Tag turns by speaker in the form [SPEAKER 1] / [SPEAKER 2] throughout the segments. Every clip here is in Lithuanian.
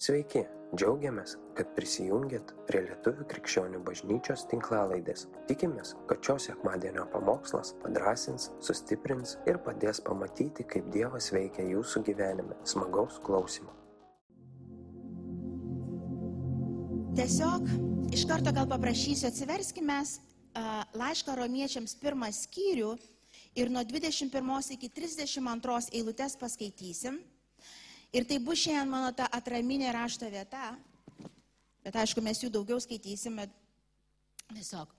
[SPEAKER 1] Sveiki, džiaugiamės, kad prisijungiat prie Lietuvų krikščionių bažnyčios tinklalaidės. Tikimės, kad šios sekmadienio pamokslas padrasins, sustiprins ir padės pamatyti, kaip Dievas veikia jūsų gyvenime. Smagaus klausimų.
[SPEAKER 2] Tiesiog iš karto gal paprašysiu, atsiverskime laišką romiečiams pirmą skyrių ir nuo 21 iki 32 eilutės paskaitysim. Ir tai bus šiandien mano ta atraminė rašto vieta, bet aišku, mes jų daugiau skaitysime. Tiesiog.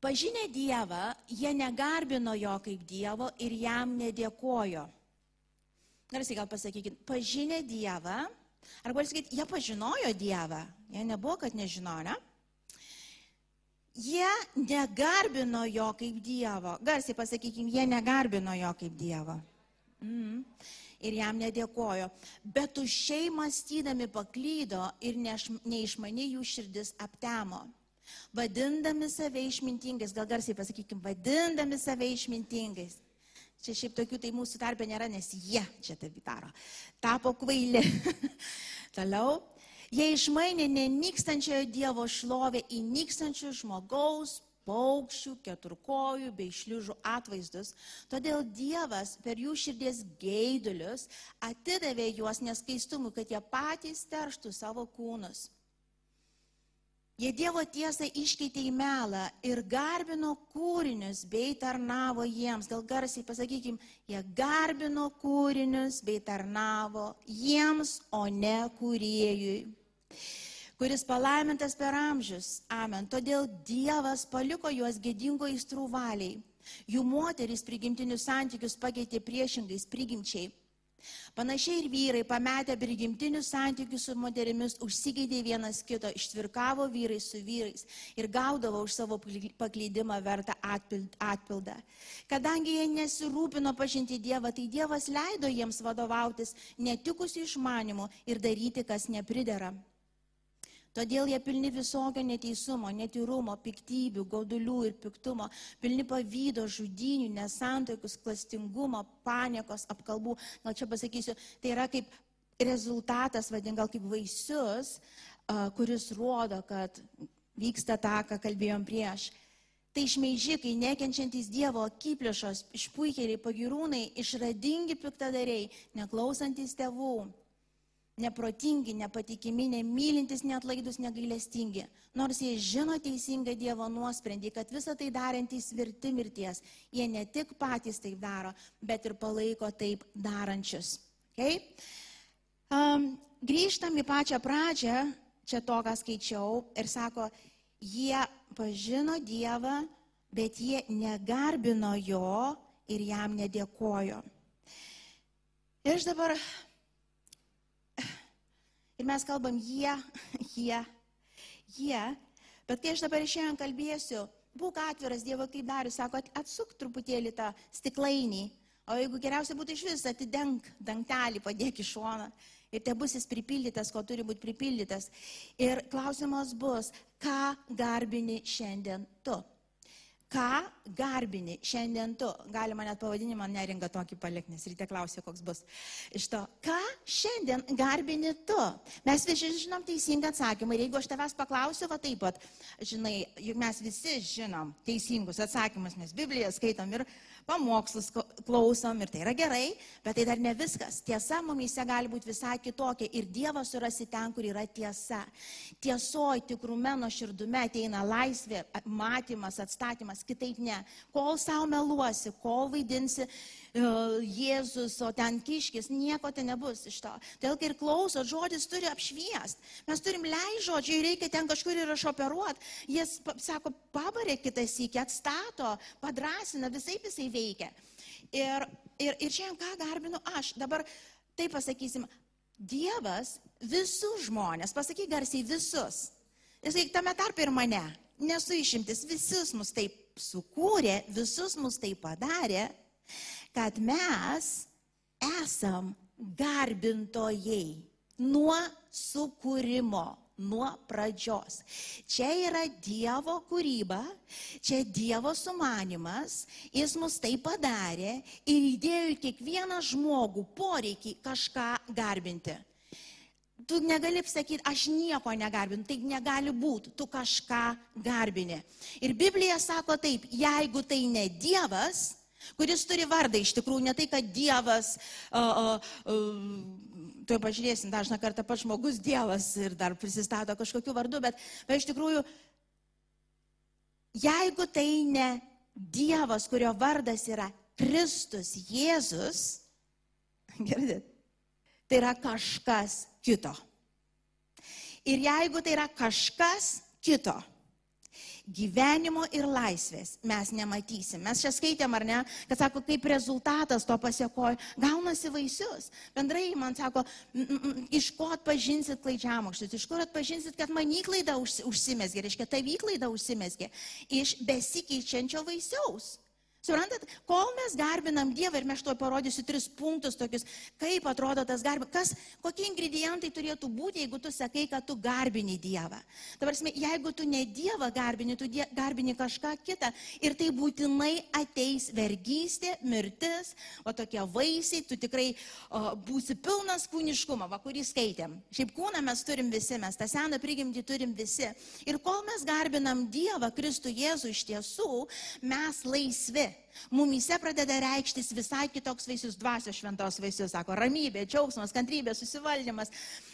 [SPEAKER 2] Pažinę Dievą, jie negarbino jo kaip Dievo ir jam nedėkojo. Garsiai gal pasakykit, pažinę Dievą, arba sakyti, jie pažinojo Dievą, jie nebuvo, kad nežinojo, ne? Jie negarbino jo kaip Dievo. Garsiai pasakykim, jie negarbino jo kaip Dievo. Mm ir jam nedėkojo. Bet tuščiai mąstydami paklydo ir neišmani jų širdis aptemo. Vadindami save išmintingais, gal garsiai pasakykim, vadindami save išmintingais. Čia šiaip tokių tai mūsų tarpe nėra, nes jie čia taip daro. Tapo kvaili. Toliau. Jie išmainė nenykstančiojo Dievo šlovę į nykstančių žmogaus paukščių, keturkojų bei šliužų atvaizdus. Todėl Dievas per jų širdies geidulius atidavė juos neskaistumui, kad jie patys terštų savo kūnus. Jie Dievo tiesą iškeitė į melą ir garbino kūrinius bei tarnavo jiems. Gal garsiai pasakykim, jie garbino kūrinius bei tarnavo jiems, o ne kūrėjui kuris palaimintas per amžius. Amen. Todėl Dievas paliko juos gėdingo įstrų valiai. Jų moteris prigimtinius santykius pakeitė priešingais prigimčiai. Panašiai ir vyrai, pametę prigimtinius santykius su moterimis, užsigeidė vienas kito, ištvirkavo vyrai su vyrais ir gaudavo už savo paklydimą vertą atpildą. Kadangi jie nesirūpino pažinti Dievą, tai Dievas leido jiems vadovautis netikusių išmanimų ir daryti, kas nepridera. Todėl jie pilni visokio neteisumo, netyrumo, piktybių, gaudulių ir piktumo, pilni pavydo, žudinių, nesantoikus, klastingumo, paniekos, apkalbų. Gal čia pasakysiu, tai yra kaip rezultatas, vadin gal kaip vaisius, kuris rodo, kad vyksta tą, ką kalbėjom prieš. Tai šmeižikai, nekenčiantys Dievo akiplėšos, išpuikėliai, pagirūnai, išradingi piktadariai, neklausantis tėvų neprotingi, nepatikimi, nemylintis, net laidus, negailestingi. Nors jie žino teisingą Dievo nuosprendį, kad visą tai darantys virti mirties, jie ne tik patys taip daro, bet ir palaiko taip darančius. Okay? Um, grįžtam į pačią pradžią, čia to, ką skaičiau, ir sako, jie pažino Dievą, bet jie negarbino jo ir jam nedėkojo. Ir aš dabar Ir mes kalbam jie, jie, jie. Bet kai aš dabar šiandien kalbėsiu, būk atviras Dievo kaip darius, sako, atsuk truputėlį tą stiklainį. O jeigu geriausia būtų iš vis, atidenk dangtelį, padėk į šoną. Ir te bus jis pripildytas, ko turi būti pripildytas. Ir klausimas bus, ką garbini šiandien tu? Ką garbini šiandien tu. Galima net pavadinimą neringa tokį palikti, nes ryte klausė, koks bus. Iš to, ką šiandien garbini tu. Mes visi žinom teisingą atsakymą ir jeigu aš tavęs paklausiu, va taip pat, žinai, juk mes visi žinom teisingus atsakymus, mes Bibliją skaitom ir pamokslus klausom ir tai yra gerai, bet tai dar ne viskas. Tiesa mumise gali būti visai kitokia ir Dievas surasi ten, kur yra tiesa. Tiesoji tikrume nuo širdume ateina laisvė, matymas, atstatymas, kitaip ne. Kol savo meluosi, kol vaidinsi Jėzus, o ten kiškis, nieko ten nebus iš to. Todėl, kai ir klausot, žodis turi apšviest. Mes turim lei žodžiai, reikia ten kažkur ir išoperuoti. Jis sako, pabarė kitas įkį, atstato, padrasina, visai visai veikia. Ir, ir, ir šiandien ką garbinu aš? Dabar taip pasakysim, Dievas visus žmonės, pasakyk garsiai visus. Jis reikia tame tarp ir mane. Nesu išimtis, visus mus taip sukūrė, visus mus taip padarė, kad mes esam garbintojai nuo sukūrimo nuo pradžios. Čia yra Dievo kūryba, čia Dievo sumanimas, Jis mus tai padarė ir įdėjo į kiekvieną žmogų poreikį kažką garbinti. tu negali sakyti, aš nieko negarbinu, taip negali būti, tu kažką garbini. Ir Biblija sako taip, jeigu tai ne Dievas, kuris turi vardą, iš tikrųjų ne tai, kad Dievas, o, o, o, tu pažiūrėsim, dažna kartą pats žmogus Dievas ir dar prisistato kažkokiu vardu, bet, bet iš tikrųjų, jeigu tai ne Dievas, kurio vardas yra Kristus Jėzus, girdit, tai yra kažkas kito. Ir jeigu tai yra kažkas kito, gyvenimo ir laisvės mes nematysim. Mes čia skaitėm, ar ne, kad sako, kaip rezultatas to pasiekojo, gaunasi vaisius. Bendrai man sako, iš ko atpažinsit klaidžiamokštis, iš kur atpažinsit, kad manyklaida užsimesgė, reiškia, tavyklaida užsimesgė, iš besikeičiančio vaisiaus. Suprantat, kol mes garbinam Dievą ir mes to parodysiu tris punktus tokius, kaip atrodo tas garbinas, kas, kokie ingredientai turėtų būti, jeigu tu sakai, kad tu garbini Dievą. Dabar, jeigu tu ne Dievą garbini, tu die, garbini kažką kitą ir tai būtinai ateis vergystė, mirtis, o tokie vaisiai, tu tikrai o, būsi pilnas kūniškumo, va kurį skaitėm. Šiaip kūną mes turim visi, mes tą seną prigimtį turim visi. Ir kol mes garbinam Dievą, Kristų Jėzų iš tiesų, mes laisvi. Mumyse pradeda reikštis visai kitoks vaisius, dvasios šventos vaisius, sako, ramybė, džiaugsmas, kantrybė, susivaldymas,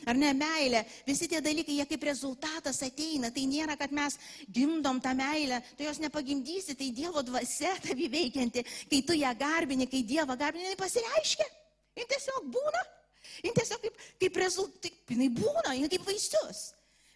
[SPEAKER 2] ar ne meilė. Visi tie dalykai, jie kaip rezultatas ateina. Tai nėra, kad mes gimdom tą meilę, tu jos nepagimdysi, tai Dievo dvasia tavi veikianti, kai tu ją garbini, kai Dievą garbini, jinai pasireiškia. Jis tiesiog būna. Jis tiesiog kaip, kaip rezultatas, jinai būna, jinai kaip vaisius.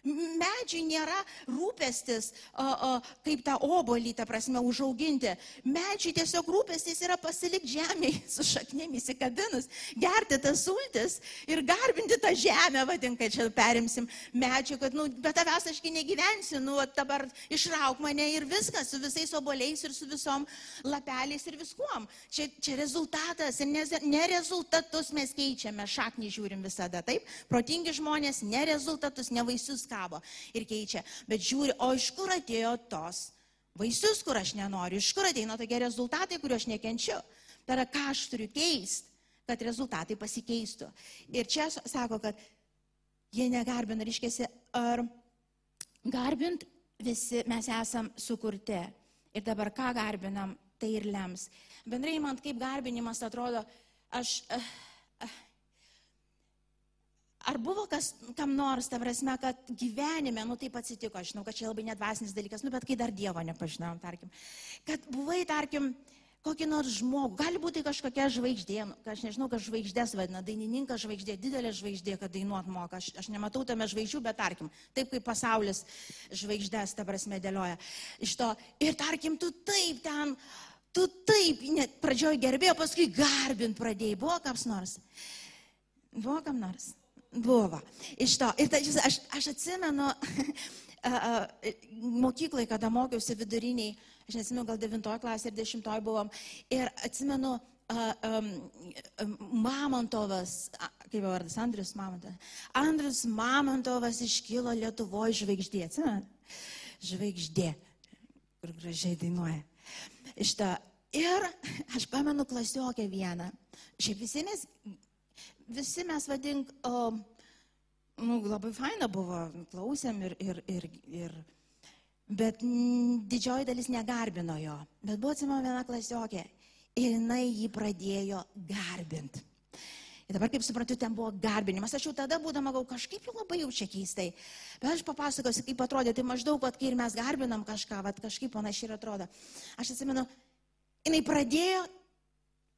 [SPEAKER 2] Medžiai nėra rūpestis, o, o, kaip tą obolį, ta prasme, užauginti. Medžiai tiesiog rūpestis yra pasilikti žemėje su šaknėmis įkabinus, gerti tas sultis ir garbinti tą žemę, vadink, kad čia perimsim medžių, kad, nu, bet tavęs ašgi negyvensiu, nu, dabar išrauk mane ir viskas, su visais oboliais ir su visom lapeliais ir viskuom. Čia, čia rezultatas ir ne, ne rezultatus mes keičiame, šaknį žiūrim visada, taip? Protingi žmonės ne rezultatus, ne vaisius kabo ir keičia. Bet žiūri, o iš kur atėjo tos vaisius, kur aš nenoriu, iš kur ateina tokie rezultatai, kuriuo aš nekenčiu. Tada ką aš turiu keisti, kad rezultatai pasikeistų. Ir čia sako, kad jie negarbina, reiškia, ar garbint visi mes esam sukurti. Ir dabar ką garbinam, tai ir lems. Bendrai man kaip garbinimas atrodo, aš... Uh, Ar buvo kas, kam nors, ta prasme, kad gyvenime, nu taip atsitiko, aš žinau, kad čia labai nedvasinis dalykas, nu bet kai dar Dievo nepažinojom, tarkim, kad buvai, tarkim, kokį nors žmogų, gali būti kažkokia žvaigždė, nu, aš nežinau, kas žvaigždės vadina, dainininkas žvaigždė, didelė žvaigždė, kad dainuot moka, aš, aš nematau tame žvaigždžių, bet tarkim, taip kaip pasaulis žvaigždės, ta prasme, dėlioja. Iš to, ir tarkim, tu taip ten, tu taip, net pradžioj gerbėjo, paskui garbint pradėjai, buvo kas nors. Buvo kam nors. Buvo. Iš to. Ir ta, aš, aš atsimenu mokyklai, kada mokiausi viduriniai, aš nesimenu, gal devintoji klasė ir dešimtoji buvom. Ir atsimenu, Mamontovas, kaip vardas, Andrius Mamontovas. Andrius Mamontovas iškilo Lietuvoje žvaigždė, atsimenu? Žvaigždė, kur gražiai dainuoja. Šitą. Ir aš pamenu klasiokę vieną. Šiaip visi mes visi mes vadink, o, nu, labai faina buvo, klausėm ir, ir, ir, ir bet didžioji dalis negarbino jo. Bet buvo atsimama viena klasiokė ir jinai jį pradėjo garbinti. Ir dabar, kaip suprantu, ten buvo garbinimas. Aš jau tada būdama gal kažkaip jau labai jaučia keistai. Bet aš papasakosiu, kaip atrodė. Tai maždaug, vat, kai ir mes garbinam kažką, vat, kažkaip panašiai ir atrodo. Aš atsimenu, jinai pradėjo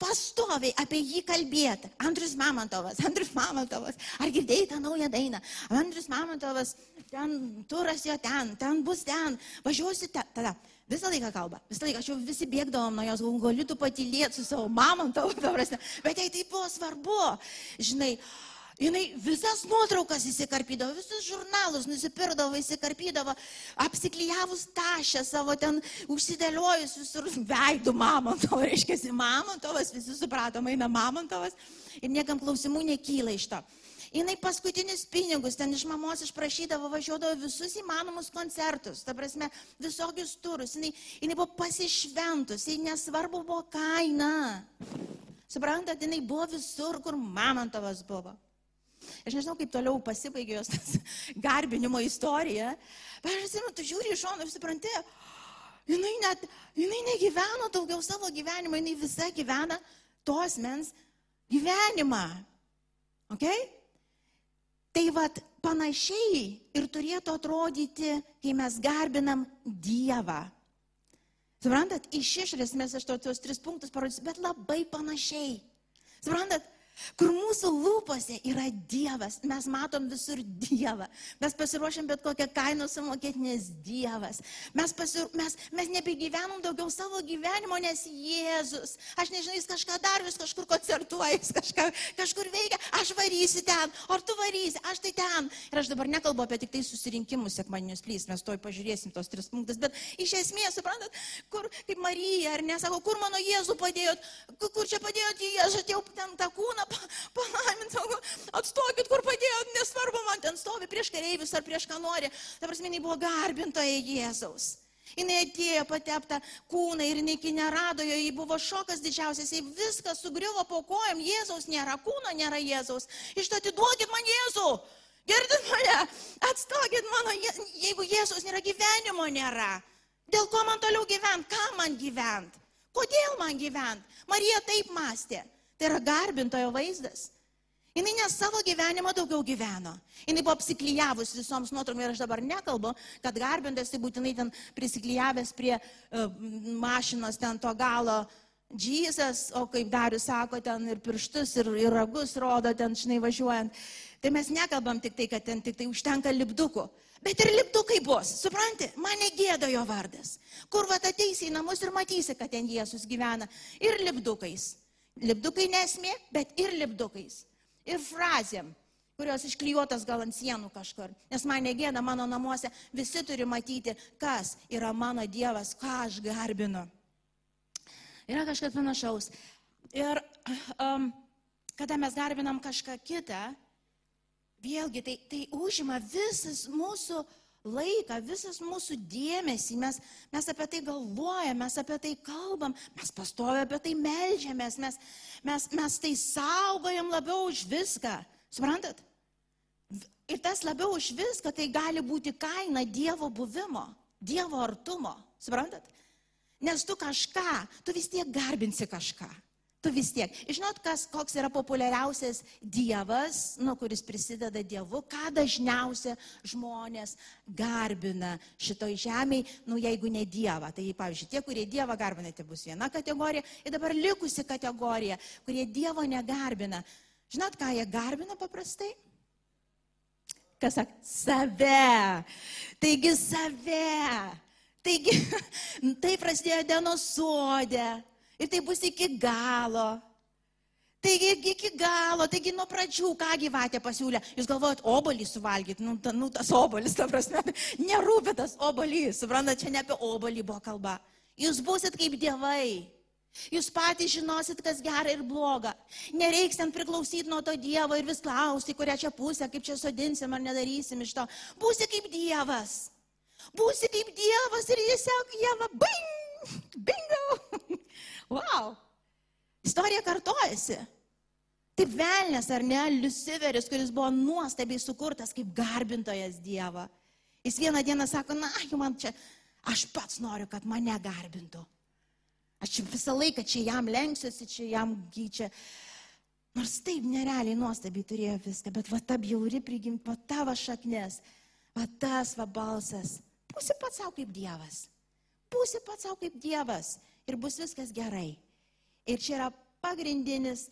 [SPEAKER 2] pastoviai apie jį kalbėti. Andrius Mamontovas, Andrius Mamontovas, ar girdėjai tą naują dainą? Andrius Mamontovas, ten turas jo ten, ten bus ten, važiuosi ten. Tada visą laiką kalba, visą laiką aš jau visi bėgdavom nuo jos, galiu tu patylėti su savo Mamontovu, bet jai tai buvo svarbu, žinai. Jinai visas nuotraukas įsikarpydavo, visus žurnalus nusipirkdavo, įsikarpydavo, apsiklyjavus tašę savo ten užsidėliojus visur veidų Mamontovas, reiškia, Mamontovas, visi supratom, eina Mamontovas ir niekam klausimų nekyla iš to. Jinai paskutinius pinigus ten iš mamos išprašydavo, važiuodavo visus įmanomus koncertus, ta prasme, visokius turus. Jinai, jinai buvo pasišventus, jai nesvarbu buvo kaina. Suprantat, jinai buvo visur, kur Mamontovas buvo. Aš nežinau, kaip toliau pasibaigė jos tas garbinimo istorija, bet aš atsimenu, tu žiūri iš šono ir supranti, jinai, net, jinai negyveno daugiau savo gyvenimą, jinai visa gyvena tos mens gyvenimą. Okay? Tai vad panašiai ir turėtų atrodyti, kai mes garbinam Dievą. Suprantat, iš išorės mes aš tuos tris punktus parodysiu, bet labai panašiai. Suprantat, kur mūsų lūpose yra Dievas, mes matom visur Dievą, mes pasiruošiam bet kokią kainą sumokėti, nes Dievas, mes, pasir... mes, mes nebegyvenom daugiau savo gyvenimo, nes Jėzus, aš nežinau, jis kažką daro, jis kažkur koncertuoja, jis kažką, kažkur veikia, aš varysiu ten, ar tu varysi, aš tai ten. Ir aš dabar nekalbu apie tik tai susirinkimus, sekmaninius plys, mes toj pažiūrėsim tos tris punktus, bet iš esmės, suprantat, kur, kaip Marija, ar nesako, kur mano Jėzų padėjot, kur čia padėjot Jėzų, atėjau ten tą kūną palaimint, atstokit, kur padėjot, nesvarbu, man ten stovi prieš kareivius ar prieš ką nori. Ta prasme, jinai buvo garbintoja Jėzaus. Jis atėjo pateptą kūną ir jinai nerado jo, jai buvo šokas didžiausias, jai viskas sugriuvo po kojam, Jėzaus nėra, kūno nėra Jėzaus. Iš to atiduokit man Jėzų, girdit mane, atstokit mano, jeigu Jėzaus nėra, gyvenimo nėra. Dėl ko man toliau gyvent, ką man gyvent, kodėl man gyvent. Marija taip mąstė. Tai yra garbintojo vaizdas. Jis ne savo gyvenimą daugiau gyveno. Jis buvo apsiklyjavus visoms nuotraukom ir aš dabar nekalbu, kad garbintas tai būtinai ten prisiklyjavęs prie uh, mašinos ten to galo Džysas, o kaip Darius sako, ten ir pirštus, ir, ir ragus rodo ten, žinai, važiuojant. Tai mes nekalbam tik tai, kad ten tik tai užtenka lipdukų. Bet ir lipdukai bus, supranti, mane gėdo jo vardas. Kur va ateisi į namus ir matysi, kad ten Jėzus gyvena. Ir lipdukais. Lipdukai nesmė, bet ir lipdukais. Ir frazėm, kurios išklijuotas gal ant sienų kažkur. Nes man negėda mano namuose, visi turi matyti, kas yra mano Dievas, ką aš garbinu. Yra kažkas panašaus. Ir um, kada mes garbinam kažką kitą, vėlgi tai, tai užima visas mūsų laiką, visas mūsų dėmesį, mes, mes apie tai galvojame, mes apie tai kalbam, mes pastovė apie tai melžiamės, mes, mes, mes tai saugojam labiau už viską. Suprantat? Ir tas labiau už viską tai gali būti kaina Dievo buvimo, Dievo artumo. Suprantat? Nes tu kažką, tu vis tiek garbinsi kažką tu vis tiek. Žinot, kas, koks yra populiariausias Dievas, nu, kuris prisideda Dievu, ką dažniausia žmonės garbina šitoj žemėje, nu, jeigu ne Dievą. Tai, pavyzdžiui, tie, kurie Dievą garbina, tai bus viena kategorija, ir dabar likusi kategorija, kurie Dievo negarbina. Žinot, ką jie garbina paprastai? Kas sak? Save. Taigi save. Taigi, tai prasidėjo dienos sodė. Ir tai bus iki galo. Taigi iki galo, taigi nuo pradžių, ką gyvatė pasiūlė. Jūs galvojat, obolį suvalgyti, nu, ta, nu tas obolis, ta prasme, nerūpė tas obolys, suprantate, čia ne apie obolį buvo kalba. Jūs busit kaip dievai. Jūs patys žinosit, kas gera ir bloga. Nereiks ten priklausyti nuo to Dievo ir vis klausti, kurią čia pusę, kaip čia sodinsim ar nedarysim iš to. Būsi kaip Dievas. Būsi kaip Dievas ir tiesiog Dieva, bing, bingo. Wow. Istorija kartojasi. Taip velnės, ar ne, Luciferis, kuris buvo nuostabiai sukurtas kaip garbintojas Dievo. Jis vieną dieną sako, na, jau man čia, aš pats noriu, kad mane garbintų. Aš visą laiką čia jam lenksiuosi, čia jam gyčia. Nors taip nerealiai nuostabiai turėjo viską, bet va ta bjauri prigimti, va tavo šaknės, va tas va balsas. Būsi pats savo kaip Dievas. Būsi pats savo kaip Dievas ir bus viskas gerai. Ir čia yra pagrindinis,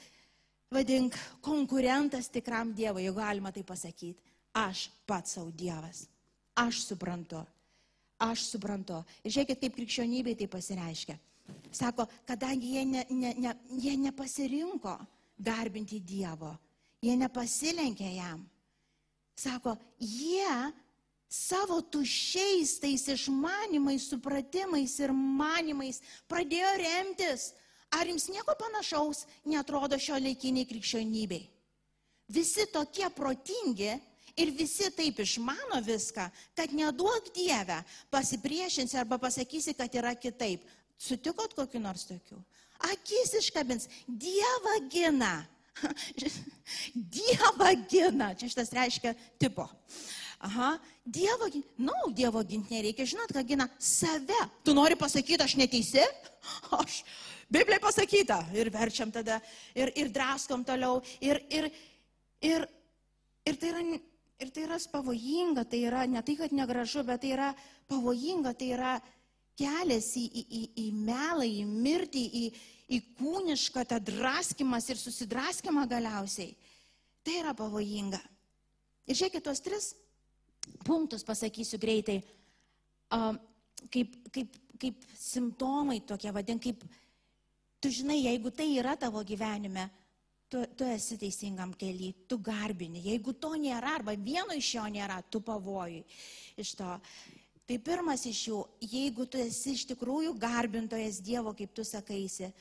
[SPEAKER 2] vadink, konkurentas tikram Dievui, jeigu galima tai pasakyti. Aš pats savo Dievas. Aš suprantu. Aš suprantu. Ir žiūrėkit, kaip krikščionybė tai pasireiškia. Sako, kadangi jie, ne, ne, ne, jie nepasirinko garbinti Dievo, jie nepasilenkė jam. Sako, jie savo tušiais tais išmanimais, supratimais ir manimais pradėjo remtis. Ar jums nieko panašaus netrodo šio laikiniai krikščionybei? Visi tokie protingi ir visi taip išmano viską, kad neduok Dievę, pasipriešinsi arba pasakysi, kad yra kitaip. Sutikot kokiu nors tokiu? Akis iškabins, Dievą gina, Dievą gina, čia šitas reiškia tipo. Aha, Dievo, na, no, Dievo ginti nereikia, žinot, ką gina save. Tu nori pasakyti, aš neteisi? Aš, Biblija pasakyta. Ir verčiam tada, ir, ir draskom toliau. Ir, ir, ir, ir tai yra Ir tai yra pavojinga, tai yra ne tai, kad negražu, bet tai yra pavojinga, tai yra kelias į, į, į, į melą, į mirtį, į, į kūnišką tą draskimas ir susidraskimą galiausiai. Tai yra pavojinga. Ir žiūrėkit, tuos tris punktus pasakysiu greitai, kaip, kaip, kaip simptomai tokie vadin, kaip tu žinai, jeigu tai yra tavo gyvenime, tu, tu esi teisingam keliui, tu garbini. Jeigu to nėra, arba vieno iš jo nėra, tu pavojui iš to. Tai pirmas iš jų, jeigu tu esi iš tikrųjų garbintojas Dievo, kaip tu sakaisi,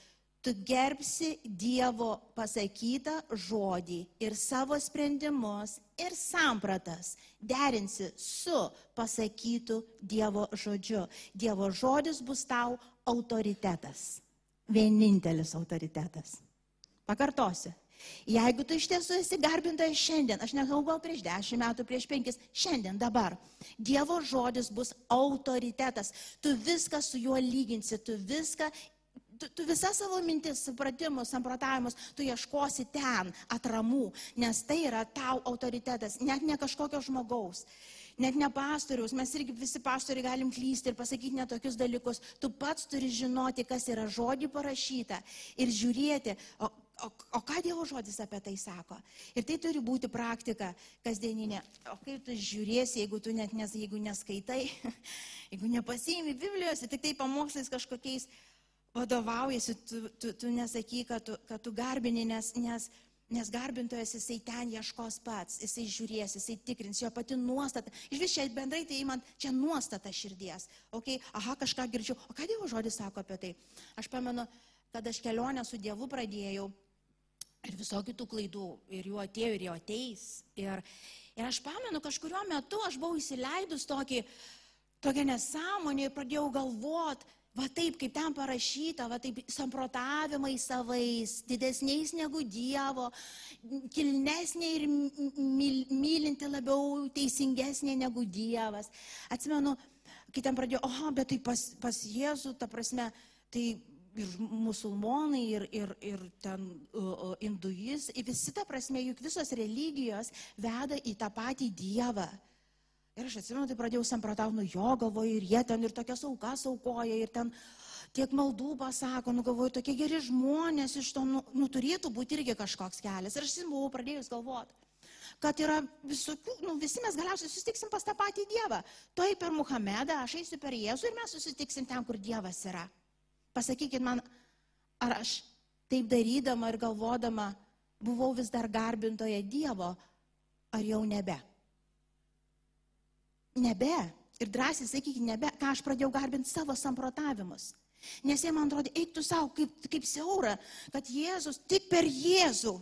[SPEAKER 2] tu gerbsi Dievo pasakytą žodį ir savo sprendimus ir sampratas derinsi su pasakytu Dievo žodžiu. Dievo žodis bus tau autoritetas. Vienintelis autoritetas. Pakartosiu. Jeigu tu iš tiesų esi garbintojas šiandien, aš nekalbu gal prieš dešimt metų, prieš penkis, šiandien, dabar, Dievo žodis bus autoritetas, tu viską su juo lyginsi, tu viską tu, tu visą savo mintis, supratimus, samprotavimus, tu ieškosi ten atramų, nes tai yra tau autoritetas, net ne kažkokio žmogaus. Net ne pastoriaus, mes irgi visi pastoriai galim klysti ir pasakyti netokius dalykus. Tu pats turi žinoti, kas yra žodį parašyta ir žiūrėti, o o, o ką Dievo žodis apie tai sako? Ir tai turi būti praktika kasdieninė. O kaip tu žiūrėsi, jeigu tu net nes, jeigu neskaitai, jeigu nepasiimi Biblijos, tik tai pamokslais kažkokiais vadovaujasi, tu, tu, tu nesaky, kad tu, kad tu garbini, nes, nes, nes garbintojas jisai ten ieškos pats, jisai žiūrės, jisai tikrins, jo pati nuostata. Iš vis čia bendrai tai man čia nuostata širdies. Okay? Aha, kažką girdžiu. O ką Dievo žodis sako apie tai? Aš pamenu, kad aš kelionę su Dievu pradėjau ir visokių tų klaidų, ir jų atėjo, ir jų ateis. Ir, ir aš pamenu, kažkurio metu aš buvau įsileidus tokį, tokią nesąmonę ir pradėjau galvoti, va taip, kaip ten parašyta, va taip samprotavimai savais, didesniais negu Dievo, kilnesnė ir mylinti labiau teisingesnė negu Dievas. Atsimenu, kai ten pradėjau, oho, bet tai pas, pas Jėzų, ta prasme, tai ir musulmonai, ir, ir, ir ten uh, hinduis, visi ta prasme, juk visos religijos veda į tą patį Dievą. Ir aš atsimenu, tai pradėjau samprotauti, nu jo galvoju, ir jie ten ir tokias aukas aukoja, ir ten tiek maldų pasako, nu galvoju, tokie geri žmonės iš to, nu, nu turėtų būti irgi kažkoks kelias. Ir aš buvau pradėjus galvoti kad yra visokių, nu, visi mes galiausiai susitiksim pas tą patį Dievą. Toj per Muhamedą, aš eisiu per Jėzų ir mes susitiksim ten, kur Dievas yra. Pasakykit man, ar aš taip darydama ir galvodama buvau vis dar garbintoje Dievo, ar jau nebe? Nebe. Ir drąsiai sakykit, nebe, ką aš pradėjau garbinti savo samprotavimus. Nes jie man atrodo, eiktų savo kaip, kaip siaura, kad Jėzus tik per Jėzų,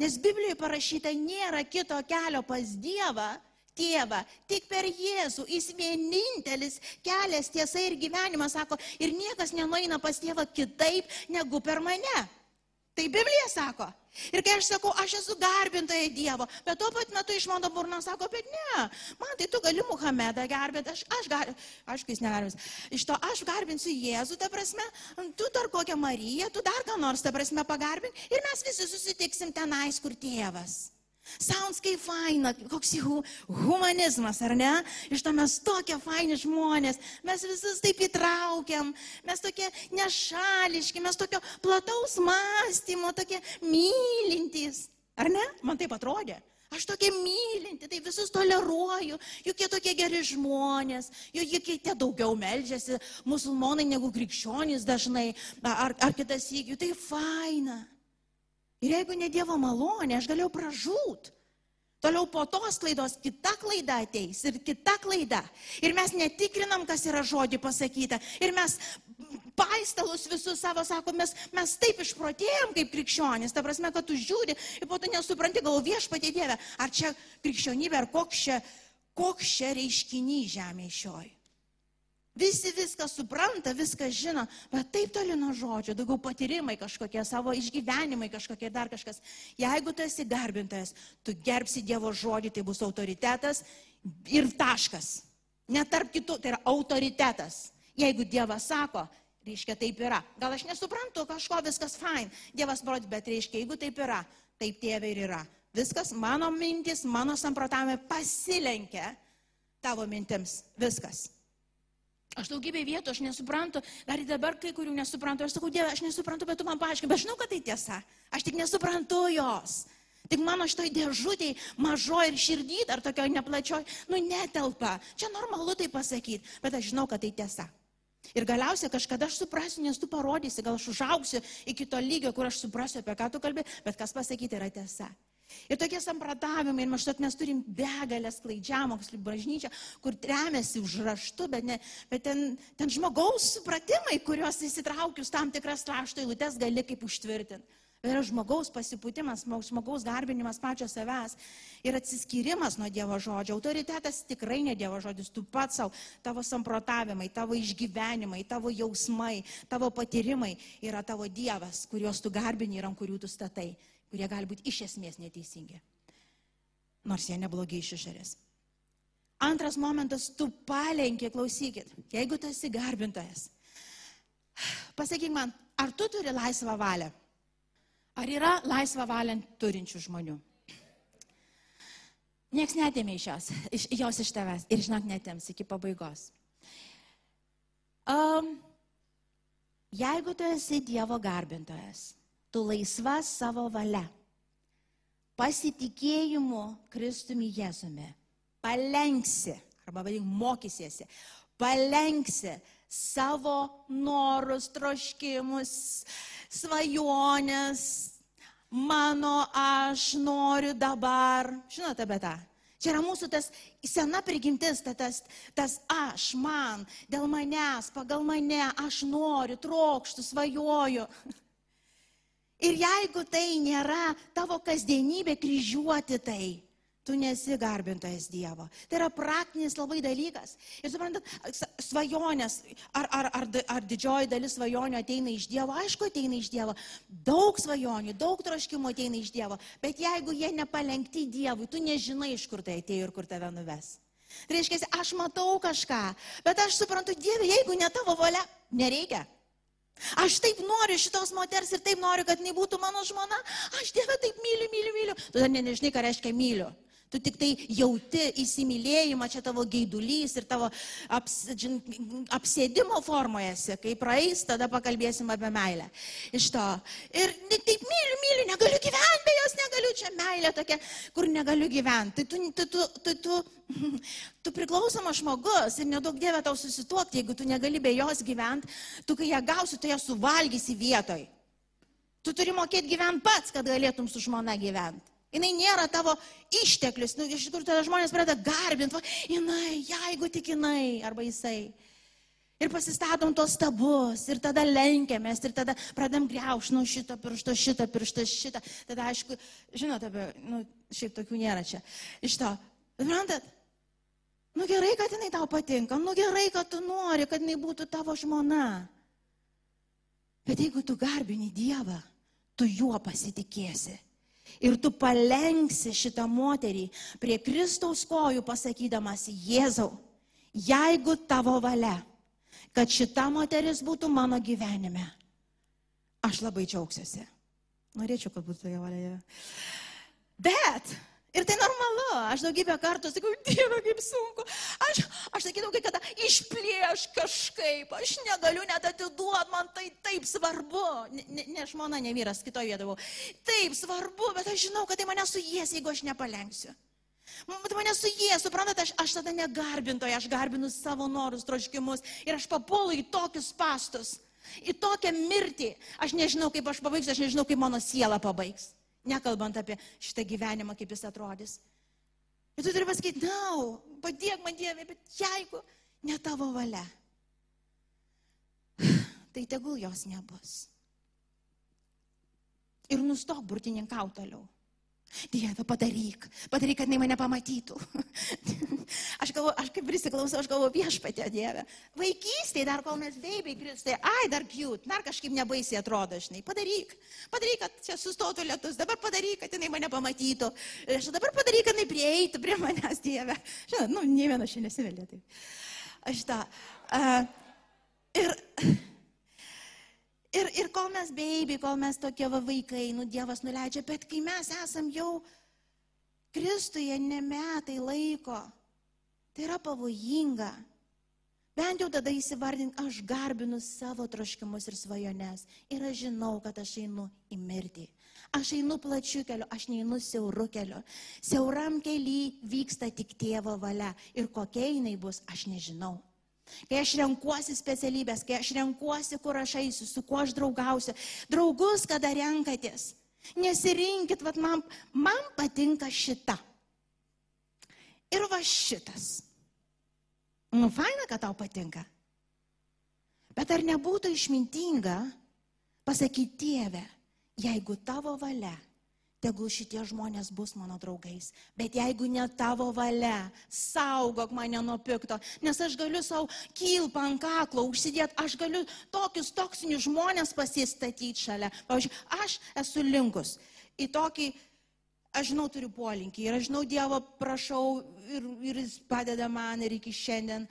[SPEAKER 2] nes Biblijoje parašyta, nėra kito kelio pas Dievą, tėvą, tik per Jėzų. Jis vienintelis kelias, tiesa ir gyvenimas, sako, ir niekas nenueina pas tėvą kitaip negu per mane. Tai Biblija sako. Ir kai aš sakau, aš esu garbintoja Dievo, bet tuo pat metu iš mano burno sako, bet ne, man tai tu gali Muhamedą garbinti, aš, aš garbinsiu, aišku, jis negarbins. Iš to aš garbinsiu Jėzų, ta prasme, tu dar kokią Mariją, tu dar ką nors, ta prasme, pagarbink ir mes visi susitiksim tenais, kur tėvas. Sounds kaip faina, koks jų humanizmas, ar ne? Iš to mes tokie faini žmonės, mes visus taip įtraukiam, mes tokie nešališki, mes tokio plataus mąstymo, tokie mylintys. Ar ne? Man taip atrodė. Aš tokia mylinti, tai visus toleruoju, juk jie tokie geri žmonės, juk jie tie daugiau melžiasi, musulmonai negu krikščionys dažnai, ar, ar kitas įgių, tai faina. Ir jeigu ne Dievo malonė, aš galėjau pražūt. Toliau po tos klaidos kita klaida ateis ir kita klaida. Ir mes netikrinam, kas yra žodį pasakyta. Ir mes paistalus visus savo sakom, mes, mes taip išprotėjom kaip krikščionys. Ta prasme, kad tu žiūri ir po to nesupranti, gal viešpatie Dieve, ar čia krikščionybė, ar koks čia, koks čia reiškinys žemė šioj. Visi viską supranta, viską žino, bet taip toli nuo žodžio, daugiau patyrimai kažkokie, savo išgyvenimai kažkokie, dar kažkas. Jeigu tu esi garbintojas, tu gerbsi Dievo žodį, tai bus autoritetas ir taškas. Net tarp kitų, tai yra autoritetas. Jeigu Dievas sako, reiškia taip yra. Gal aš nesuprantu kažko, viskas fine. Dievas parodė, bet reiškia, jeigu taip yra, taip tėvė ir yra. Viskas, mano mintis, mano samprotavimai pasilenkia tavo mintims. Viskas. Aš daugybė vietų, aš nesuprantu, dar ir dabar kai kurių nesuprantu. Aš sakau, Dieve, aš nesuprantu, bet tu man paaiškini, bet žinau, kad tai tiesa. Aš tik nesuprantu jos. Tik mano šitoj dėžutėj, mažoji ir širdį, ar tokio neplačioj, nu netelpa. Čia normalu tai pasakyti, bet aš žinau, kad tai tiesa. Ir galiausiai kažkada aš suprasiu, nes tu parodysi, gal aš užaugsiu iki to lygio, kur aš suprasiu, apie ką tu kalbė, bet kas pasakyti yra tiesa. Ir tokie sampratavimai, ir maždaug mes turim begalę sklaidžiamokslį bažnyčią, kur remiasi užraštu, bet, ne, bet ten, ten žmogaus supratimai, kuriuos įsitraukius tam tikras rašto eilutes gali kaip užtvirtinti. Tai yra žmogaus pasipūtimas, žmogaus garbinimas pačio savęs ir atsiskyrimas nuo Dievo žodžio. Autoritetas tikrai ne Dievo žodis, tu pats savo, tavo samprotavimai, tavo išgyvenimai, tavo jausmai, tavo patyrimai yra tavo Dievas, kuriuos tu garbini ir ant kurių tu statai kurie gali būti iš esmės neteisingi. Nors jie neblogi iš išorės. Antras momentas, tu palenkė, klausykit, jeigu tu esi garbintojas. Pasakyk man, ar tu turi laisvą valią? Ar yra laisvą valią turinčių žmonių? Niekas netėmė iš jos, iš, jos iš tavęs ir žinok netėms iki pabaigos. Um, jeigu tu esi Dievo garbintojas, tu laisva savo valia, pasitikėjimu Kristumi Jėzumi, palenksi, arba vadink mokysiesi, palenksi savo norus, troškimus, svajonės, mano aš noriu dabar. Žinote apie tą? Čia yra mūsų tas sena prigimtis, tas, tas aš, man, dėl manęs, pagal mane, aš noriu, trokštų, svajoju. Ir jeigu tai nėra tavo kasdienybė kryžiuoti tai, tu nesi garbintojas Dievo. Tai yra praktinis labai dalykas. Ir suprantat, svajonės, ar, ar, ar, ar didžioji dalis svajonių ateina iš Dievo, aišku, ateina iš Dievo. Daug svajonių, daug troškimų ateina iš Dievo. Bet jeigu jie nepalenkti Dievui, tu nežinai, iš kur tai atėjo ir kur tave nuves. Tai reiškia, aš matau kažką, bet aš suprantu, Dieve, jeigu ne tavo valia, nereikia. Aš taip noriu šitos moters ir taip noriu, kad jinai būtų mano žmona. Aš Dievę taip myliu, myliu, myliu. Tu dar ne, nežinai, ką reiškia myliu. Tu tik tai jauti įsimylėjimą, čia tavo geidulys ir tavo aps, džin, apsėdimo formoje. Kai praeis, tada pakalbėsim apie meilę. Iš to. Ir taip myliu, myliu, negaliu gyventi. Čia meilė tokia, kur negaliu gyventi. Tai tu, tu, tu, tu, tu, tu priklausomas žmogus ir nedaug dievė tau susituokti, jeigu tu negali be jos gyventi, tu kai ją gausi, tu ją suvalgysi vietoj. Tu turi mokėti gyventi pats, kad galėtum su žmona gyventi. Jis nėra tavo išteklius. Nu, iš tikrųjų, tada žmonės pradeda garbinti, jinai, jeigu tik jinai, arba jisai. Ir pasistatom tos stabus, ir tada lenkiamės, ir tada pradam greušti, nu šito piršto, šito piršto, šitą. Tada, aišku, žinote, nu, šiaip tokių nėra čia. Iš to, suprantat, nu gerai, kad jinai tau patinka, nu gerai, kad tu nori, kad jinai būtų tavo žmona. Bet jeigu tu garbini Dievą, tu juo pasitikėsi. Ir tu palenksi šitą moterį prie Kristaus kojų pasakydamas, Jėzau, jeigu tavo valia, kad šita moteris būtų mano gyvenime, aš labai džiaugsiuosi. Norėčiau, kad būtų jo valia. Bet Ir tai normalu. Aš daugybę kartų sakau, Dieve, kaip sunku. Aš, aš sakydavau, kai kada išplėš kažkaip, aš negaliu net atiduoti, man tai taip svarbu. Ne, ne žmona, ne vyras, kitoje vietoje buvau. Taip svarbu, bet aš žinau, kad tai mane suės, jeigu aš nepalenksiu. Bet mane suės, suprantate, aš, aš tada negarbintoja, aš garbinu savo norus, troškimus ir aš papuolu į tokius pastus, į tokią mirtį. Aš nežinau, kaip aš pabaigsiu, aš nežinau, kaip mano siela pabaigs. Nekalbant apie šitą gyvenimą, kaip jis atrodys. Ir tu turi pasakyti, na, padėk man Dieve, bet jeigu ne tavo valia, tai tegul jos nebus. Ir nustok burtininkau toliau. Dieve, padaryk, padaryk, kad jinai mane pamatytų. Aš galvoju, aš kaip prisiklausau, aš galvoju viešpatė Dieve. Vaikystėje, dar kol mes baby kristai, ai, dar cute, dar kažkaip nebaisiai atrodo, žinai, padaryk. Padaryk, kad čia sustotų lietus, dabar padaryk, kad jinai mane pamatytų. Aš dabar padaryk, kad jinai prieitų prie manęs, Dieve. Žinai, nu, ne viena šiandien nesivelė taip. Aš tą. Uh, ir, ir, ir kol mes baby, kol mes tokie va vaikai, nu, Dievas nuleidžia, bet kai mes esam jau Kristuje ne metai laiko. Tai yra pavojinga. Bent jau tada įsivardink, aš garbinu savo troškimus ir svajones. Ir aš žinau, kad aš einu į mirtį. Aš einu plačiu keliu, aš neinu siauru keliu. Siauram keliui vyksta tik tėvo valia. Ir kokia jinai bus, aš nežinau. Kai aš renkuosi specialybės, kai aš renkuosi, kur aš eisiu, su kuo aš draugausiu. Draugus, kada renkatės. Nesirinkit, vad man, man patinka šita. Ir va šitas. Nu, faina, kad tau patinka. Bet ar nebūtų išmintinga pasakyti Dieve, jeigu tavo valia tegul šitie žmonės bus mano draugais. Bet jeigu ne tavo valia, saugok mane nuo pikto, nes aš galiu savo kilpą ant kaklo užsidėti, aš galiu tokius toksinius žmonės pasistatyti šalia. Pavyzdžiui, aš esu linkus į tokį, aš žinau, turiu polinkį ir aš žinau, Dievo prašau ir, ir jis padeda man ir iki šiandien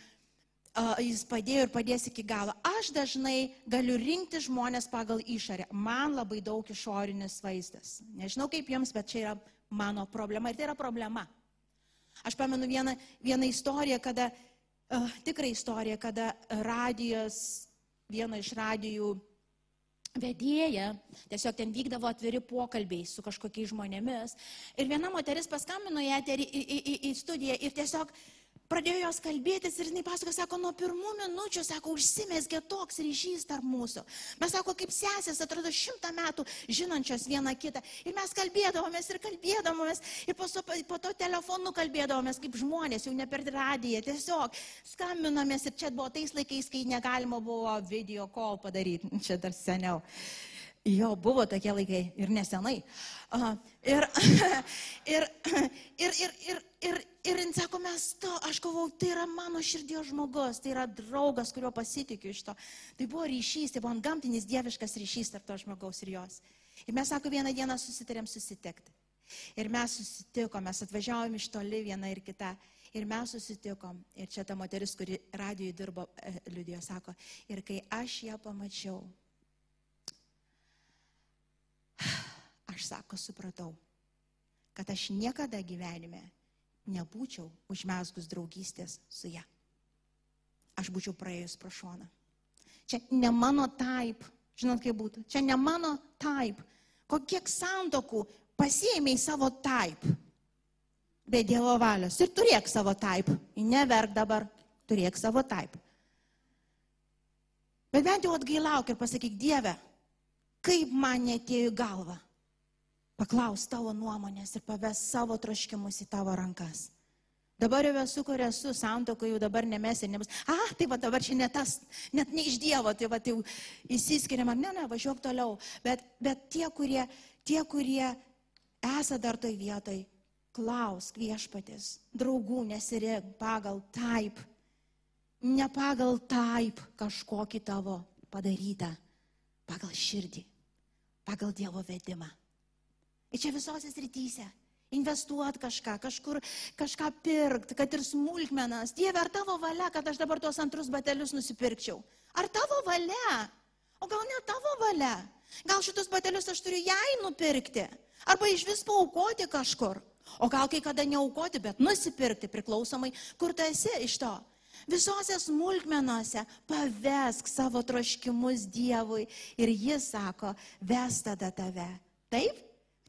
[SPEAKER 2] jis padėjo ir padės iki galo. Aš dažnai galiu rinkti žmonės pagal išorę. Man labai daug išorinis vaizdas. Nežinau kaip jums, bet čia yra mano problema ir tai yra problema. Aš pamenu vieną, vieną istoriją, kada, uh, tikrą istoriją, kada radijos, viena iš radijų vedėja, tiesiog ten vykdavo atviri pokalbiai su kažkokiais žmonėmis. Ir viena moteris paskambino į, į, į, į, į studiją ir tiesiog uh, pradėjo jos kalbėtis ir jinai pasako, sako, nuo pirmų minučių, sako, užsimesgė toks ryšys tarp mūsų. Mes, sako, kaip sesės, atrodo, šimtą metų žinančios viena kitą. Ir mes kalbėdavomės ir kalbėdavomės ir po, so, po to telefonu kalbėdavomės kaip žmonės, jau ne per radiją, tiesiog skambinomės ir čia buvo tais laikais, kai negalima buvo video call padaryti, čia dar seniau. Jo, buvo tokie laikai ir nesenai. Uh, ir, ir, ir, ir, ir, ir, ir jis sako, mes to, aš galvau, tai yra mano širdies žmogus, tai yra draugas, kurio pasitikiu iš to. Tai buvo ryšys, tai buvo gamtinis dieviškas ryšys tarp to žmogaus ir jos. Ir mes, sako, vieną dieną susitarėm susitikti. Ir mes susitikom, mes atvažiavom iš toli viena ir kita. Ir mes susitikom. Ir čia ta moteris, kuri radijoje dirbo, e, liudijo, sako, ir kai aš ją pamačiau, aš sako, supratau, kad aš niekada gyvenime nebūčiau užmesgus draugystės su ja. Aš būčiau praėjus pro šoną. Čia ne mano taip, žinot kaip būtų, čia ne mano taip. Kokiek santokų pasiėmė į savo taip, be Dievo valios. Ir turėk savo taip. Neverk dabar, turėk savo taip. Bet bent jau atgailauk ir pasakyk, Dieve, kaip man netėjo galva paklaus tavo nuomonės ir paves savo troškimus į tavo rankas. Dabar jau esu, kur esu, santoko jau dabar nemesi, nebus. A, tai va dabar čia ne tas, net ne iš Dievo, tai va jau įsiskiriama, ne, ne, važiuok toliau. Bet, bet tie, kurie, tie, kurie esate dar toj vietoj, klausk viešpatės, draugų nesirink pagal taip, ne pagal taip kažkokį tavo padarytą, pagal širdį, pagal Dievo vedimą. Ir čia visose srityse. Investuot kažką, kažkur kažką pirkti, kad ir smulkmenas. Dieve, ar tavo valia, kad aš dabar tuos antrus batelius nusipirkčiau? Ar tavo valia? O gal ne tavo valia? Gal šitus batelius aš turiu jai nupirkti? Arba iš vis paukoti kažkur? O gal kai kada neaukoti, bet nusipirkti priklausomai, kur tu esi iš to? Visose smulkmenuose pavesk savo troškimus Dievui ir jis sako, ves tada tave. Taip?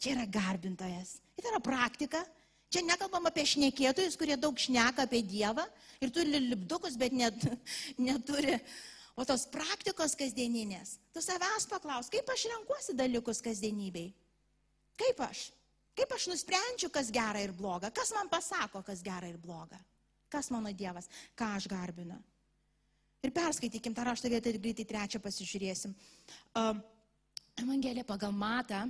[SPEAKER 2] Čia yra garbintojas. Tai yra praktika. Čia nekalbam apie šnekėtojus, kurie daug šneka apie Dievą ir turi lipdukus, bet net, neturi. O tos praktikos kasdieninės. Tu savęs paklaus, kaip aš renkuosi dalykus kasdienybei. Kaip aš? Kaip aš nusprendžiu, kas gera ir bloga? Kas man pasako, kas gera ir bloga? Kas mano Dievas? Ką aš garbinu? Ir perskaitykim tą raštą vietą ir greitai trečią pasižiūrėsim. Uh, Evangelija pagal Matą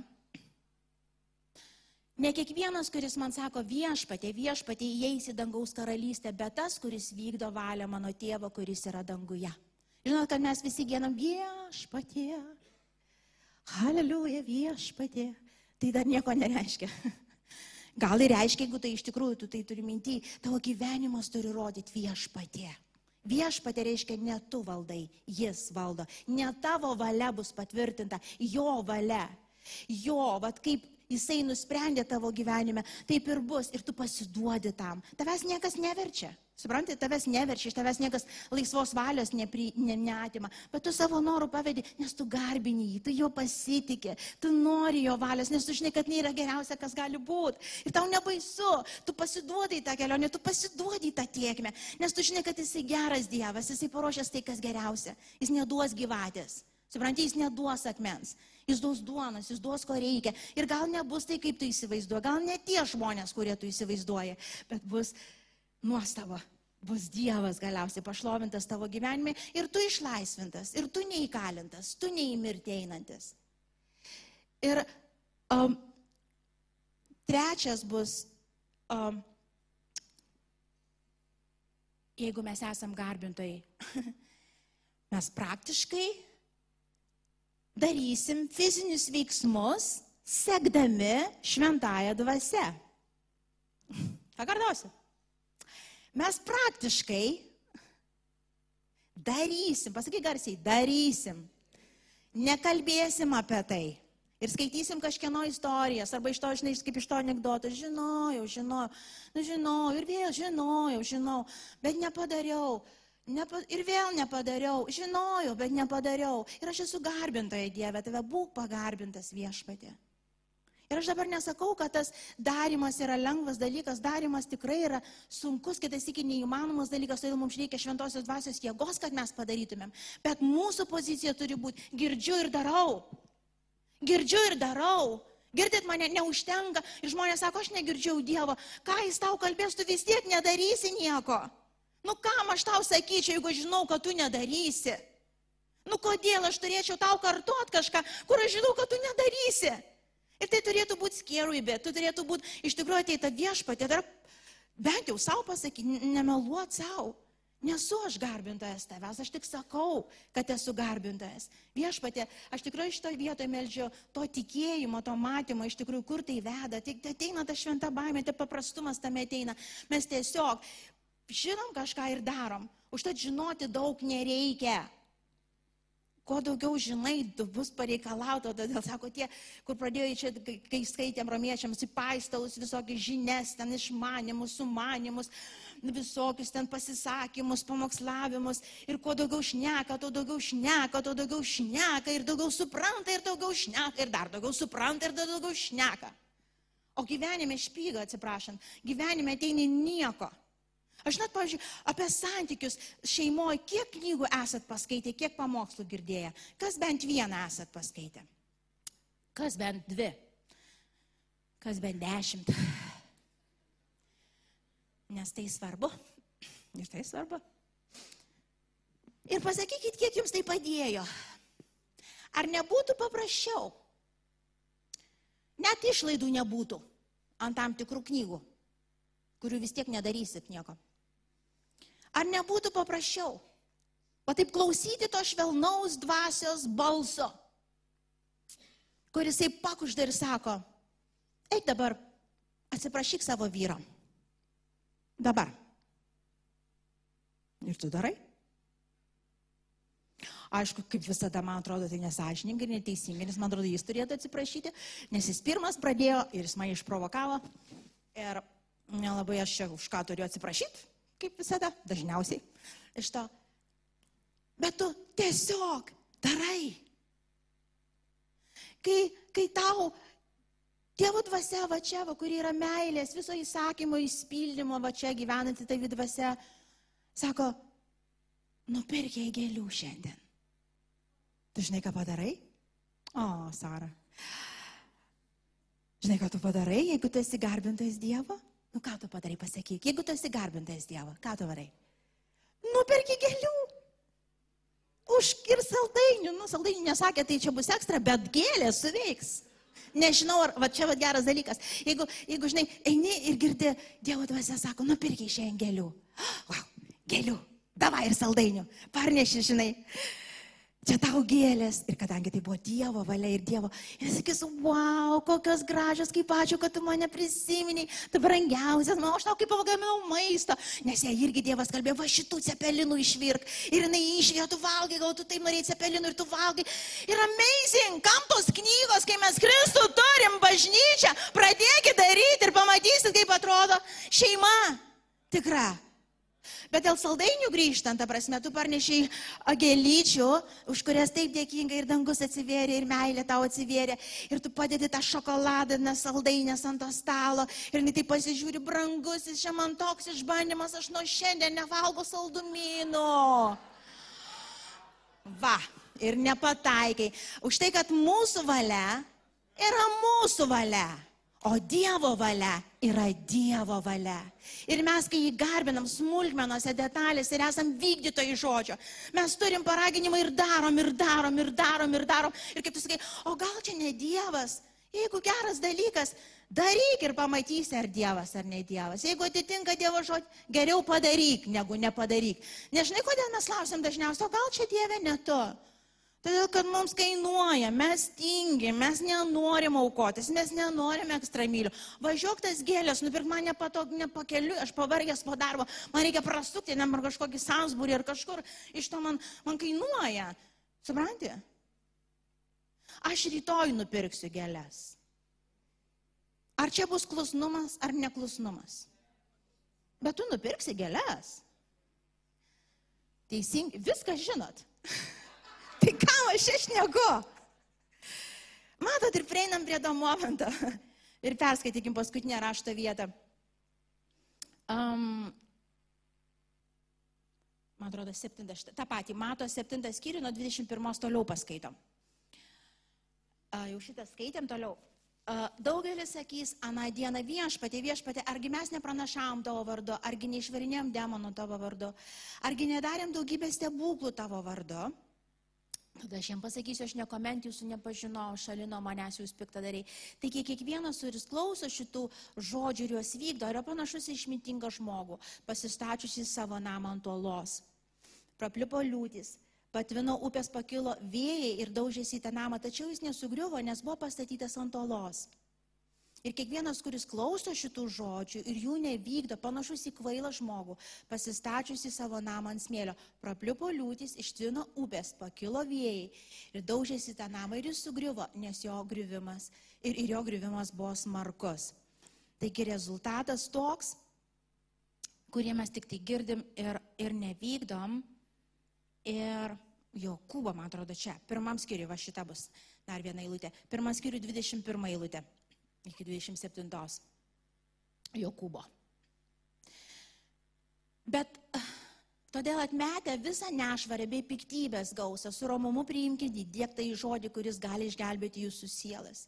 [SPEAKER 2] Ne kiekvienas, kuris man sako viešpatė, viešpatė įeis į dangaus karalystę, bet tas, kuris vykdo valią mano tėvo, kuris yra danguje. Žinot, kad mes visi gėnam viešpatė. Aleliuja viešpatė. Tai dar nieko nereiškia. Gal ir reiškia, jeigu tai iš tikrųjų tu tai turi minti, tavo gyvenimas turi rodyti viešpatė. Viešpatė reiškia ne tu valdai, jis valdo. Ne tavo valia bus patvirtinta, jo valia. Jo, vad kaip jisai nusprendė tavo gyvenime, taip ir bus. Ir tu pasiduodi tam. Tavęs niekas neverčia. Suprantate, tavęs neverčia, iš tavęs niekas laisvos valios nepri, ne, neatima, bet tu savo norų pavedi, nes tu garbini jį, tu jo pasitikė, tu nori jo valios, nes tu žinai, kad tai yra geriausia, kas gali būti. Ir tau nebaisu, tu pasiduodai tą kelionę, tu pasiduodai tą tiekmę, nes tu žinai, kad jisai geras Dievas, jisai paruošęs tai, kas geriausia. Jis neduos gyvatės. Suprantate, jis neduos akmens, jis duos duonos, jis duos ko reikia. Ir gal nebus tai, kaip tu įsivaizduoji, gal ne tie žmonės, kurie tu įsivaizduoji, bet bus nuostaba. Bus Dievas galiausiai pašlovintas tavo gyvenime ir tu išlaisvintas, ir tu neįkalintas, tu neįmirti einantis. Ir um, trečias bus, um, jeigu mes esam garbintojai, mes praktiškai darysim fizinius veiksmus, sekdami šventąją dvasę. Pakartosiu. Mes praktiškai darysim, pasakyk garsiai, darysim. Nekalbėsim apie tai. Ir skaitysim kažkieno istorijas, arba iš to, žinai, kaip iš to anegdoto, žinojau, žinojau, nu žinojau, ir vėl žinojau, žinojau, bet nepadariau. Nepa, ir vėl nepadariau, žinojau, bet nepadariau. Ir aš esu garbintoje Dieve, tave būk pagarbintas viešpatė. Ir aš dabar nesakau, kad tas darimas yra lengvas dalykas, darimas tikrai yra sunkus, kitas iki neįmanomas dalykas, todėl mums reikia šventosios dvasios jėgos, kad mes padarytumėm. Bet mūsų pozicija turi būti girdžiu ir darau. Girdžiu ir darau. Girdit mane neužtenka. Ir žmonės sako, aš negirdžiau Dievo. Ką jis tau kalbės, tu vis tiek nedarysi nieko. Nu kam aš tau sakyčiau, jeigu žinau, kad tu nedarysi? Nu kodėl aš turėčiau tau kartuot kažką, kur aš žinau, kad tu nedarysi? Ir tai turėtų būti skierui, bet tu turėtų būti iš tikrųjų ateita viešpatė, dar bent jau savo pasakyti, nemeluot savo. Nesu aš garbintojas tavęs, aš tik sakau, kad esu garbintojas. Viešpatė, aš tikrai šitoje vietoje melžiu to tikėjimo, to matymo, iš tikrųjų, kur tai veda. Tik ateina ta šventa baimė, tai paprastumas tame ateina. Mes tiesiog žinom kažką ir darom. Užtat žinoti daug nereikia kuo daugiau žinai, bus pareikalauta, todėl sako tie, kur pradėjo čia, kai skaitėm romiečiams, į paistalus visokius žinias, ten išmanimus, sumanimus, visokius ten pasisakymus, pamokslavimus. Ir kuo daugiau šneka, tuo daugiau šneka, tuo daugiau šneka ir daugiau supranta ir daugiau šneka ir dar daugiau supranta ir dar daugiau šneka. O gyvenime špyga, atsiprašant, gyvenime ateina nieko. Aš net, pavyzdžiui, apie santykius šeimoje, kiek knygų esat paskaitę, kiek pamokslų girdėję, kas bent vieną esat paskaitę, kas bent dvi, kas bent dešimt. Nes tai svarbu. Ir tai svarbu. Ir pasakykit, kiek jums tai padėjo. Ar nebūtų paprasčiau? Net išlaidų nebūtų ant tam tikrų knygų, kurių vis tiek nedarysit nieko. Ar nebūtų paprasčiau? O taip klausyti to švelnaus dvasios balso, kuris taip pakužda ir sako, eik dabar, atsiprašyk savo vyro. Dabar. Ir tu darai? Aišku, kaip visada, man atrodo, tai nesažininkai neteisingai, nes man atrodo, jis turėtų atsiprašyti, nes jis pirmas pradėjo ir jis mane išprovokavo. Ir nelabai aš čia už ką turiu atsiprašyti kaip visada, dažniausiai iš to. Bet tu tiesiog darai. Kai, kai tau Dievo dvasia va čia, va, kuri yra meilės, viso įsakymo įspildymo, va čia gyvenanti tai dvasia, sako, nupirk jai gėlių šiandien. Tu žinai, ką padarai? O, Sara. Žinai, ką tu padarai, jeigu tu esi garbintas Dievo? Nu ką tu padarai, pasakyk. Jeigu tu esi garbintas Dievo, ką tu varai? Nuperki gėlių. Už ir saldainių. Nu, saldainių nesakė, tai čia bus ekstra, bet gėlė suveiks. Nežinau, ar va, čia va, geras dalykas. Jeigu, jeigu, žinai, eini ir girdi, Dievo dvasia sako, nupirkiai šiandien gėlių. Wow, gėlių. Davai ir saldainių. Parneši, žinai. Čia tau gėlės. Ir kadangi tai buvo Dievo valia ir Dievo, jis sakys, wow, kokios gražios, kaip ačiū, kad tu mane prisiminiai, tu brangiausias, man aš tau kaip pagaminau maisto. Nes jai irgi Dievas kalbėjo, va šitų cepelinų išvirk. Ir jinai išvėjo, tu valgai, gal tu taip norėjai cepelinų ir tu valgai. Ir amazing, kam tos knygos, kai mes Kristų turim bažnyčią, pradėkit daryti ir pamatysit, kaip atrodo šeima tikra. Bet dėl saldainių grįžtant, ta prasme, tu parnešiai agelyčių, už kurias taip dėkingai ir dangus atsivėrė, ir meilė tau atsivėrė, ir tu padedi tą šokoladą, saldainės ant to stalo, ir jinai taip pasižiūri, brangusis, čia man toks išbandymas, aš nuo šiandien nevalgo saldumynų. Va, ir nepataikai. Už tai, kad mūsų valia yra mūsų valia. O Dievo valia yra Dievo valia. Ir mes, kai jį garbinam smulkmenose, detalėse ir esam vykdytojai žodžio, mes turim paraginimą ir darom, ir darom, ir darom, ir darom. Ir kaip tu sakai, o gal čia ne Dievas? Jeigu geras dalykas, daryk ir pamatysi, ar Dievas ar ne Dievas. Jeigu atitinka Dievo žodį, geriau padaryk, negu nepadaryk. Nežinai, kodėl mes klausim dažniausiai, o gal čia Dieve ne tu? Todėl, kad mums kainuoja, mes tingim, mes nenorim aukotis, mes nenorim ekstramylių. Važiuok tas gėlės, nupirk man nepatog, nepakeliu, aš pavargęs po darbo, man reikia prasukti, ne ar kažkokį Sansburį ar kažkur, iš to man, man kainuoja. Supranti? Aš rytoj nupirksiu gėlės. Ar čia bus klusnumas ar neklusnumas? Bet tu nupirksi gėlės. Teisingai, viską žinot. Tai kam aš išneku? Matot, ir prieinam prie to momento. Ir perskaitykim paskutinę rašto vietą. Um, man atrodo, septintas, tą patį, mato septintas skyrių, nuo 21 toliau paskaitom. Uh, jau šitą skaitėm toliau. Uh, daugelis sakys, aną dieną viešpatė, viešpatė, argi mes nepranašavom tavo vardu, argi neišvarinėm demonų tavo vardu, argi nedarėm daugybę stebuklų tavo vardu. Tada aš jam pasakysiu, aš nekoment jūsų nepažinau, šalino manęs jūs piktadariai. Taigi kiekvienas, kuris klauso šitų žodžių ir juos vykdo, yra panašus į išmintingą žmogų, pasistačiusi savo namą ant uolos. Praplipo liūtis, patvino upės pakilo vėjai ir daužėsi į tą namą, tačiau jis nesugriuvo, nes buvo pastatytas ant uolos. Ir kiekvienas, kuris klauso šitų žodžių ir jų nevykdo, panašus į kvailą žmogų, pasistačiusi savo namą ant smėlio, prapliupo liūtis, ištvino upės, pakilo vėjai ir daužėsi tą namą ir jis sugriuvo, nes jo griuvimas ir, ir jo griuvimas buvo smarkus. Taigi rezultatas toks, kurį mes tik tai girdim ir, ir nevykdom. Ir Jokūbo, man atrodo, čia, pirmam skiriui, va šita bus dar viena eilutė. Pirmam skiriui 21 eilutė iki 27 Jokūbo. Bet ah, todėl atmetę visą nešvarę bei piktybės gausą, su romumu priimkite įdėktą į žodį, kuris gali išgelbėti jūsų sielas.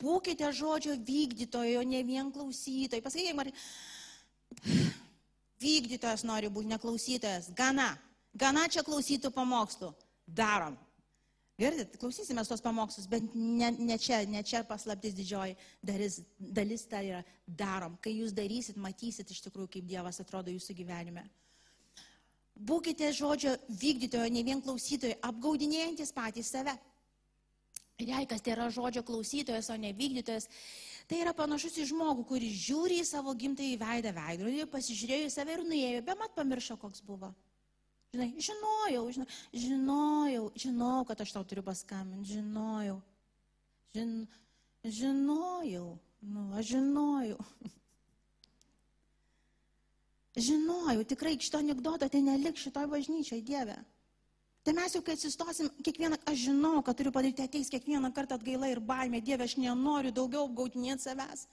[SPEAKER 2] Būkite žodžio vykdytojo, ne vien klausytojai. Pasakykime, ar vykdytojas nori būti neklausytojas. Gana. Gana čia klausytų pamokslų. Darom. Girdit, klausysime tos pamokslus, bet ne, ne čia, ne čia paslaptis didžioji dalis, dalis tai yra darom. Kai jūs darysit, matysit iš tikrųjų, kaip Dievas atrodo jūsų gyvenime. Būkite žodžio vykdytojo, ne vien klausytojo, apgaudinėjantis patys save. Ir jei kas tai yra žodžio klausytojas, o ne vykdytojas, tai yra panašus į žmogų, kuris žiūri į savo gimtąjį veidą veidrodį, pasižiūrėjo į save ir nuėjo, be mat pamiršo, koks buvo. Žinai, žinojau, žinojau, žinojau, žinojau, kad aš tau turiu paskambinti, žinojau. Žin, žinojau, nu, aš žinojau. Žinojau, tikrai šito anegdoto tai nelik šitoj bažnyčiai, Dieve. Tai mes jau, kai atsistosim, kiekvieną, aš žinau, kad turiu padaryti, ateis kiekvieną kartą atgaila ir baimė, Dieve, aš nenoriu daugiau apgautinėti savęs.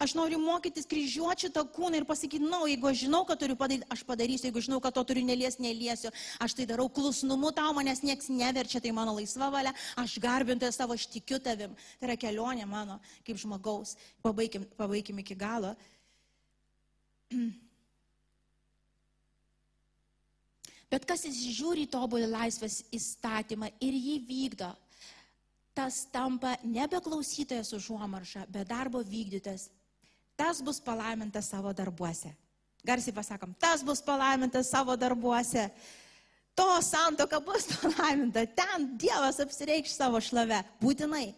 [SPEAKER 2] Aš noriu mokytis kryžiuoti šitą kūną ir pasakyti, na, no, jeigu aš žinau, kad turiu padaryti, aš padarysiu, jeigu žinau, kad to turiu nelies, neliesiu, aš tai darau klusnumu tau, manęs nieks neverčia, tai mano laisva valia, aš garbintojas savo, aš tikiu tavim. Tai yra kelionė mano kaip žmogaus. Pabaikim, pabaikim iki galo. Bet kas įsižiūri tobulį laisvės įstatymą ir jį vykdo, tas tampa nebe klausytojas užuomarša, bet darbo vykdytas. Tas bus palaimintas savo darbuose. Garsiai pasakom, tas bus palaimintas savo darbuose. To santoka bus palaiminta. Ten Dievas apsireikš savo šlave. Būtinai.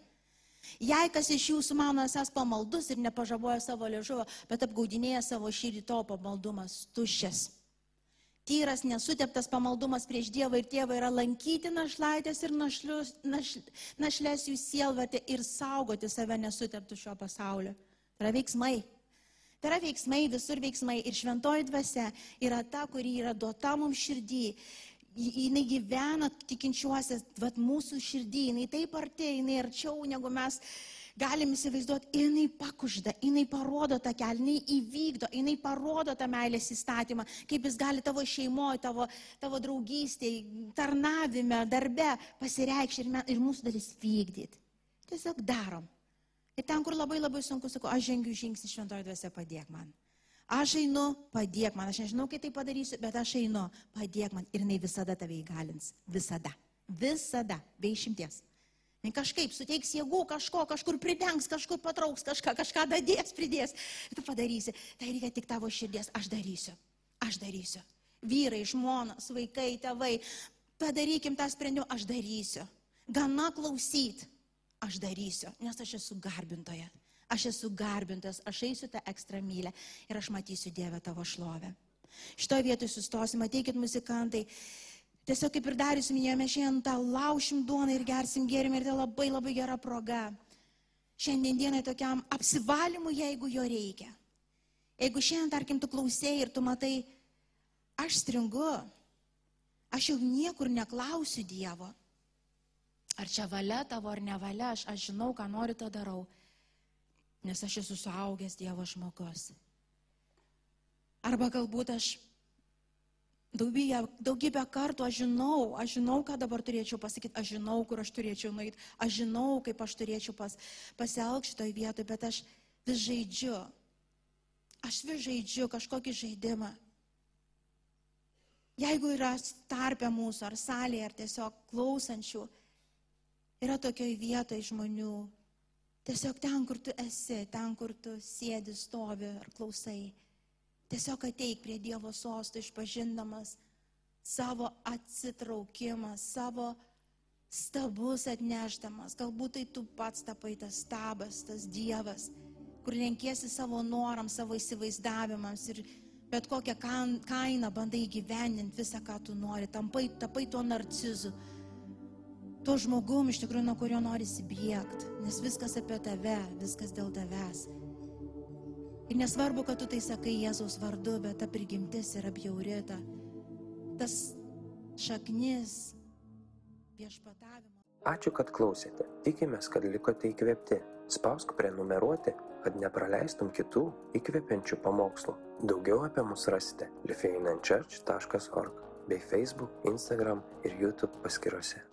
[SPEAKER 2] Jei kas iš jūsų mano esas pamaldus ir nepažaboja savo liežuvio, bet apgaudinėja savo širdį, to pamaldumas tuščias. Tyras nesuteptas pamaldumas prieš Dievą ir Tėvą yra lankyti našlaitės ir našlius, naš, našlės jų sielvartė ir saugoti save nesuteptų šio pasaulio. Tai yra veiksmai. Tai yra veiksmai, visur veiksmai. Ir šventoji dvasia yra ta, kuri yra duota mums širdį. Jis gyvena tikinčiuosias, vad mūsų širdį, jinai taip arti, jinai arčiau negu mes galim įsivaizduoti, jinai pakužda, jinai parodo tą kelią, jinai įvykdo, jinai parodo tą meilės įstatymą, kaip jis gali tavo šeimoje, tavo, tavo draugystėje, tarnavime, darbe pasireikšti ir, ir mūsų dalis vykdyti. Tiesiog darom. Ir ten, kur labai labai sunku, sakau, aš žengiu žingsnį šventoje dvasia, padėk man. Aš einu, padėk man, aš nežinau, kaip tai padarysiu, bet aš einu, padėk man ir jinai visada tave įgalins. Visada. Visada. Be išimties. Kažkaip suteiks jėgų, kažko, kažkur pridengs, kažkur patrauks, kažką, kažką dadės, pridės. Tu padarysi. Tai reikia tik tavo širdies. Aš darysiu. Aš darysiu. Vyrai, žmonas, vaikai, tėvai. Padarykim tą sprendimą. Aš darysiu. Gana klausyt. Aš darysiu. Nes aš esu garbintoje. Aš esu garbintas. Aš eisiu tą ekstra mylę. Ir aš matysiu Dievę tavo šlovę. Šitoje vietoje sustosim. Ateikit muzikantai. Tiesiog kaip ir Darius minėjome, šiandien tą laušim duoną ir gersim gėrimą ir tai labai labai gera proga. Šiandien dienai tokiam apsivalymui, jeigu jo reikia. Jeigu šiandien, tarkim, tu klausėjai ir tu matai, aš stringu, aš jau niekur neklausiu Dievo. Ar čia valia tavo ar ne valia, aš, aš žinau, ką noriu, tą darau. Nes aš esu suaugęs Dievo žmogus. Arba galbūt aš Daugybę, daugybę kartų aš žinau, aš žinau, ką dabar turėčiau pasakyti, aš žinau, kur aš turėčiau nueiti, aš žinau, kaip aš turėčiau pas, pasielgti šitoje vietoje, bet aš vis žaidžiu. Aš vis žaidžiu kažkokį žaidimą. Jeigu yra tarpę mūsų, ar salėje, ar tiesiog klausančių, yra tokioje vietoje žmonių, tiesiog ten, kur tu esi, ten, kur tu sėdi, stovi ar klausai Tiesiog ateik prie Dievo sostų išpažindamas savo atsitraukimą, savo stabus atnešdamas. Galbūt tai tu pats tapai tas stabas, tas Dievas, kur renkiesi savo norams, savo įsivaizdavimams ir bet kokią kainą bandai įgyvendinti visą, ką tu nori. Tampai, tapai tuo narcizu, tuo žmogum, iš tikrųjų, nuo kurio nori įsibėgti, nes viskas apie tave, viskas dėl tavęs. Ir nesvarbu, kad tu tai sakai Jėzaus vardu, bet ta prigimtis yra bjaurita. Tas šaknis viešpatavimo.
[SPEAKER 1] Ačiū, kad klausėte. Tikimės, kad likote įkvėpti. Spausk prenumeruoti, kad nepraleistum kitų įkvepiančių pamokslų. Daugiau apie mus rasite lifeinanchurch.org bei Facebook, Instagram ir YouTube paskiruose.